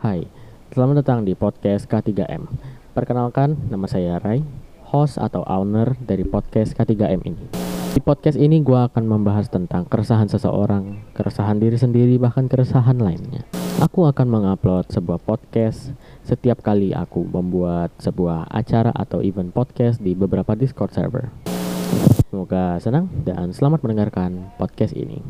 Hai, selamat datang di podcast K3M. Perkenalkan, nama saya Rai, host atau owner dari podcast K3M ini. Di podcast ini gue akan membahas tentang keresahan seseorang, keresahan diri sendiri, bahkan keresahan lainnya. Aku akan mengupload sebuah podcast setiap kali aku membuat sebuah acara atau event podcast di beberapa Discord server. Semoga senang dan selamat mendengarkan podcast ini.